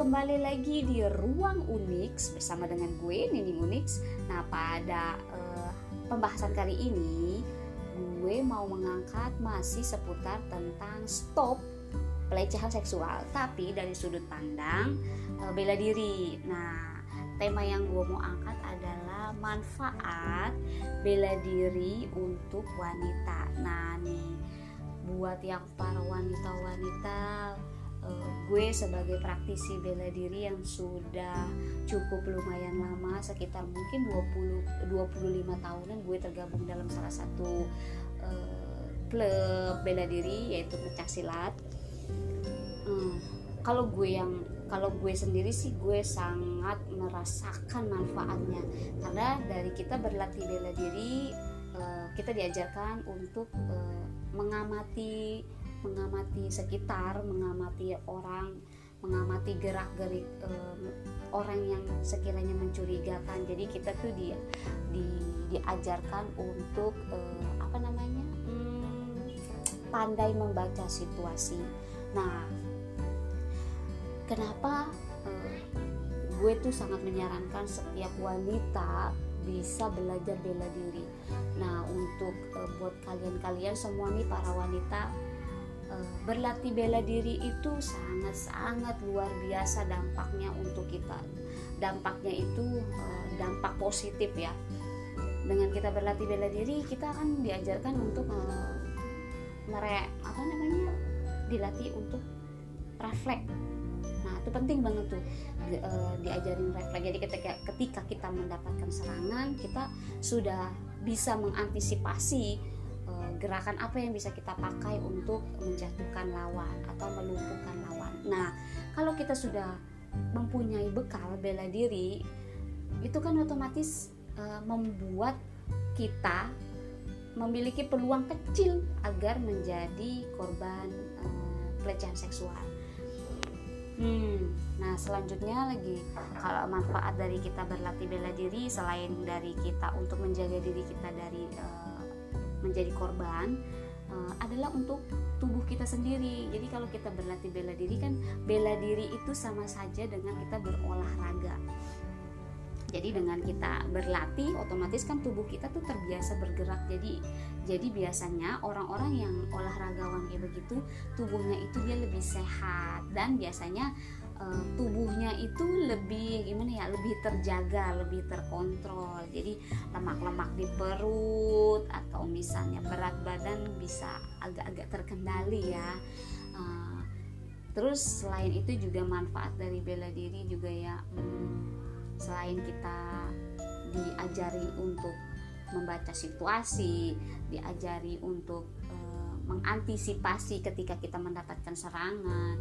kembali lagi di Ruang Unix bersama dengan gue Nining Unix. Nah, pada uh, pembahasan kali ini gue mau mengangkat masih seputar tentang stop pelecehan seksual, tapi dari sudut pandang uh, bela diri. Nah, tema yang gue mau angkat adalah manfaat bela diri untuk wanita. Nah, nih buat yang para wanita-wanita uh, gue sebagai praktisi bela diri yang sudah cukup lumayan lama sekitar mungkin 20 25 tahunan gue tergabung dalam salah satu uh, klub bela diri yaitu pecah silat uh, kalau gue yang kalau gue sendiri sih gue sangat merasakan manfaatnya. Karena dari kita berlatih bela diri uh, kita diajarkan untuk mengamati mengamati sekitar, mengamati orang, mengamati gerak-gerik um, orang yang sekiranya mencurigakan. Jadi kita tuh dia di, diajarkan untuk uh, apa namanya hmm, pandai membaca situasi. Nah, kenapa uh, gue tuh sangat menyarankan setiap wanita bisa belajar bela diri. Nah, untuk uh, buat kalian-kalian semua nih para wanita berlatih bela diri itu sangat-sangat luar biasa dampaknya untuk kita. Dampaknya itu eh, dampak positif ya. Dengan kita berlatih bela diri kita akan diajarkan untuk uh, mere apa namanya dilatih untuk refleks. Nah itu penting banget tuh di, uh, diajarin refleks. Jadi ketika ketika kita mendapatkan serangan kita sudah bisa mengantisipasi gerakan apa yang bisa kita pakai untuk menjatuhkan lawan atau melumpuhkan lawan. Nah, kalau kita sudah mempunyai bekal bela diri, itu kan otomatis uh, membuat kita memiliki peluang kecil agar menjadi korban uh, pelecehan seksual. Hmm, nah selanjutnya lagi kalau manfaat dari kita berlatih bela diri selain dari kita untuk menjaga diri kita dari uh, menjadi korban uh, adalah untuk tubuh kita sendiri. Jadi kalau kita berlatih bela diri kan bela diri itu sama saja dengan kita berolahraga. Jadi dengan kita berlatih otomatis kan tubuh kita tuh terbiasa bergerak. Jadi jadi biasanya orang-orang yang olahragawan kayak begitu tubuhnya itu dia lebih sehat dan biasanya uh, tubuhnya itu lebih gimana ya lebih terjaga lebih terkontrol. Jadi lemak-lemak di perut atau misalnya berat badan bisa agak-agak terkendali ya. Uh, terus selain itu juga manfaat dari bela diri juga ya. Hmm, selain kita diajari untuk membaca situasi diajari untuk uh, mengantisipasi ketika kita mendapatkan serangan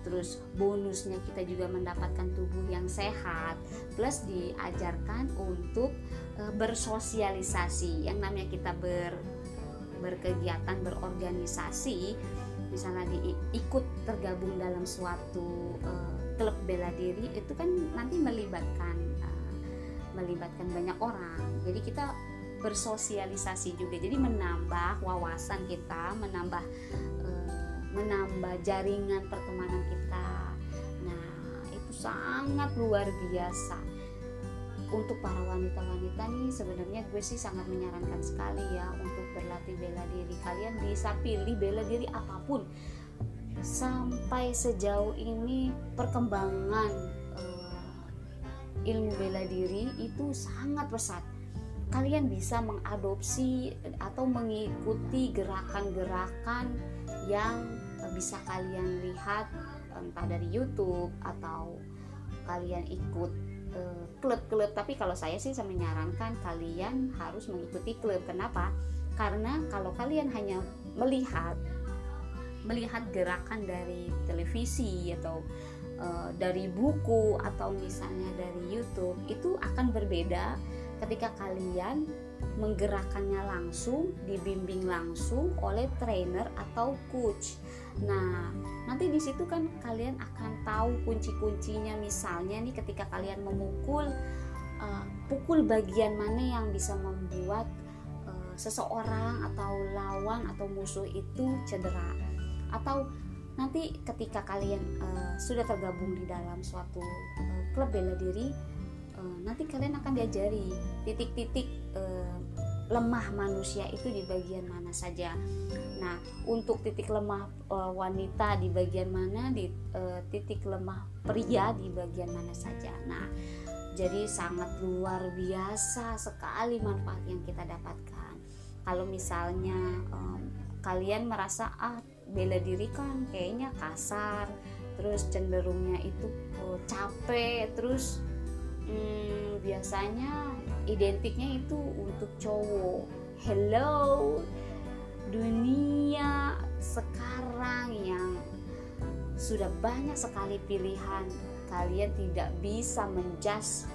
terus bonusnya kita juga mendapatkan tubuh yang sehat plus diajarkan untuk e, bersosialisasi. Yang namanya kita ber berkegiatan berorganisasi misalnya diikut tergabung dalam suatu e, klub bela diri itu kan nanti melibatkan e, melibatkan banyak orang. Jadi kita bersosialisasi juga. Jadi menambah wawasan kita menambah menambah jaringan pertemanan kita. Nah, itu sangat luar biasa. Untuk para wanita-wanita nih sebenarnya gue sih sangat menyarankan sekali ya untuk berlatih bela diri. Kalian bisa pilih bela diri apa pun. Sampai sejauh ini perkembangan uh, ilmu bela diri itu sangat pesat kalian bisa mengadopsi atau mengikuti gerakan-gerakan yang bisa kalian lihat entah dari YouTube atau kalian ikut eh, klub-klub. Tapi kalau saya sih saya menyarankan kalian harus mengikuti klub. Kenapa? Karena kalau kalian hanya melihat melihat gerakan dari televisi atau uh, dari buku atau misalnya dari YouTube itu akan berbeda ketika kalian menggerakkannya langsung, dibimbing langsung oleh trainer atau coach. Nah, nanti di situ kan kalian akan tahu kunci-kuncinya misalnya nih ketika kalian memukul uh, pukul bagian mana yang bisa membuat uh, seseorang atau lawan atau musuh itu cedera. Atau nanti ketika kalian uh, sudah tergabung di dalam suatu uh, klub bela diri nanti kalian akan diajari titik-titik uh, lemah manusia itu di bagian mana saja. Nah, untuk titik lemah uh, wanita di bagian mana, di uh, titik lemah pria di bagian mana saja. Nah, jadi sangat luar biasa sekali manfaat yang kita dapatkan. Kalau misalnya um, kalian merasa ah bela diri kan kayaknya kasar, terus cenderungnya itu uh, capek, terus hmm, biasanya identiknya itu untuk cowok. Hello dunia sekarang yang sudah banyak sekali pilihan. Kalian tidak bisa menjudge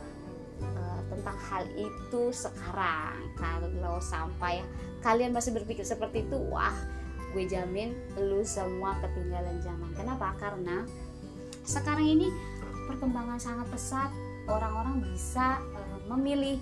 uh, tentang hal itu sekarang. Kalau sampai kalian masih berpikir seperti itu wah gue jamin lu semua ketinggalan zaman. Kenapa? Karena sekarang ini perkembangan sangat pesat orang-orang bisa uh, memilih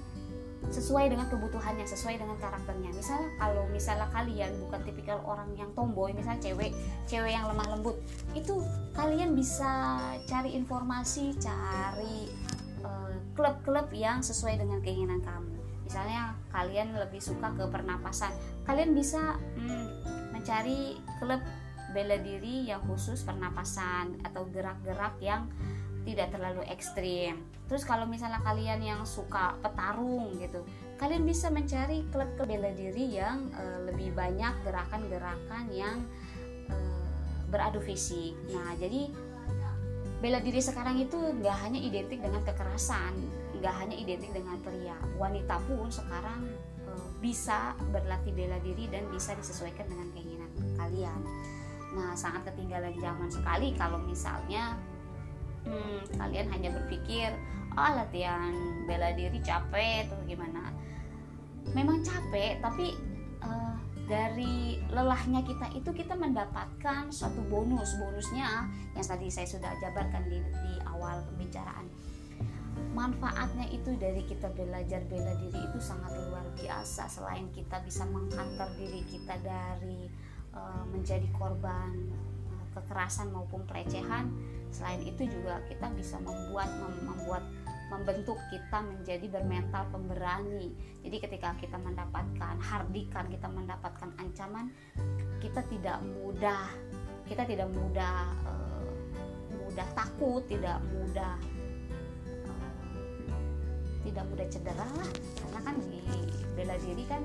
sesuai dengan kebutuhannya sesuai dengan karakternya. Misalnya kalau misalnya kalian bukan tipikal orang yang tomboy misalnya cewek cewek yang lemah lembut itu kalian bisa cari informasi cari eh, klub-klub uh, yang sesuai dengan keinginan kamu. Misalnya kalian lebih suka ke pernapasan kalian bisa hmm, mencari klub bela diri yang khusus pernapasan atau gerak-gerak yang tidak terlalu ekstrim. Terus kalau misalnya kalian yang suka petarung gitu, kalian bisa mencari klub-klub bela diri yang uh, lebih banyak gerakan-gerakan yang uh, beradu fisik. Nah, jadi bela diri sekarang itu nggak hanya identik dengan kekerasan, nggak hanya identik dengan pria, wanita pun sekarang uh, bisa berlatih bela diri dan bisa disesuaikan dengan keinginan kalian. Nah, sangat ketinggalan zaman sekali kalau misalnya hmm, kalian hanya berpikir oh latihan bela diri capek atau gimana. Memang capek tapi uh, dari lelahnya kita itu kita mendapatkan suatu bonus. Bonusnya yang tadi saya sudah jabarkan di, di awal pembicaraan. Manfaatnya itu dari kita belajar bela diri itu sangat luar biasa. Selain kita bisa mengkantor diri kita dari uh, menjadi korban kekerasan maupun pelecehan selain itu juga kita bisa membuat membuat membentuk kita menjadi bermental pemberani. Jadi ketika kita mendapatkan hardikan kita mendapatkan ancaman kita tidak mudah kita tidak mudah uh, mudah takut tidak mudah uh, tidak mudah cedera lah. Karena kan di bela diri kan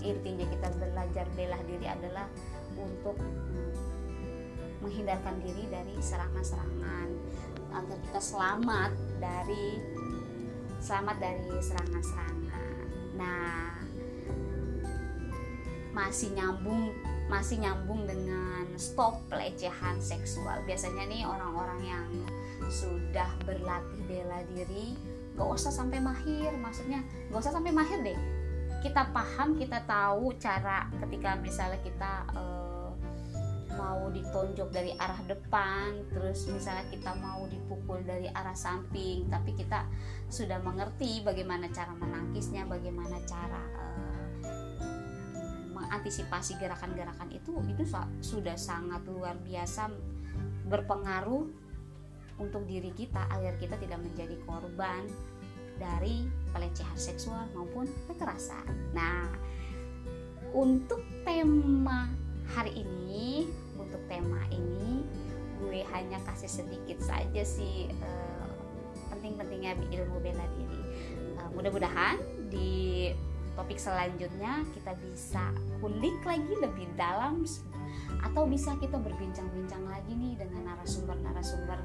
intinya kita belajar bela diri adalah untuk menghindarkan diri dari serangan-serangan agar kita selamat dari selamat dari serangan-serangan. Nah, masih nyambung masih nyambung dengan stop pelecehan seksual. Biasanya nih orang-orang yang sudah berlatih bela diri gak usah sampai mahir, maksudnya gak usah sampai mahir deh. Kita paham, kita tahu cara ketika misalnya kita uh, mau ditonjok dari arah depan terus misalnya kita mau dipukul dari arah samping tapi kita sudah mengerti bagaimana cara menangkisnya bagaimana cara uh, mengantisipasi gerakan-gerakan itu itu sudah sangat luar biasa berpengaruh untuk diri kita agar kita tidak menjadi korban dari pelecehan seksual maupun kekerasan. Nah, untuk tema hari ini untuk tema ini gue hanya kasih sedikit saja sih uh, penting-pentingnya ilmu bela diri. Uh, mudah-mudahan di topik selanjutnya kita bisa kulik lagi lebih dalam atau bisa kita berbincang-bincang lagi nih dengan narasumber-narasumber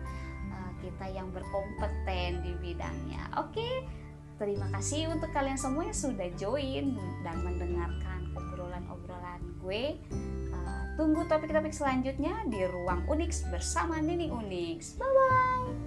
uh, kita yang berkompeten di bidangnya. Oke terima kasih untuk kalian semua yang sudah join dan mendengarkan obrolan-obrolan gue Tunggu topik-topik selanjutnya di Ruang Unix bersama Nini Unix. Bye-bye!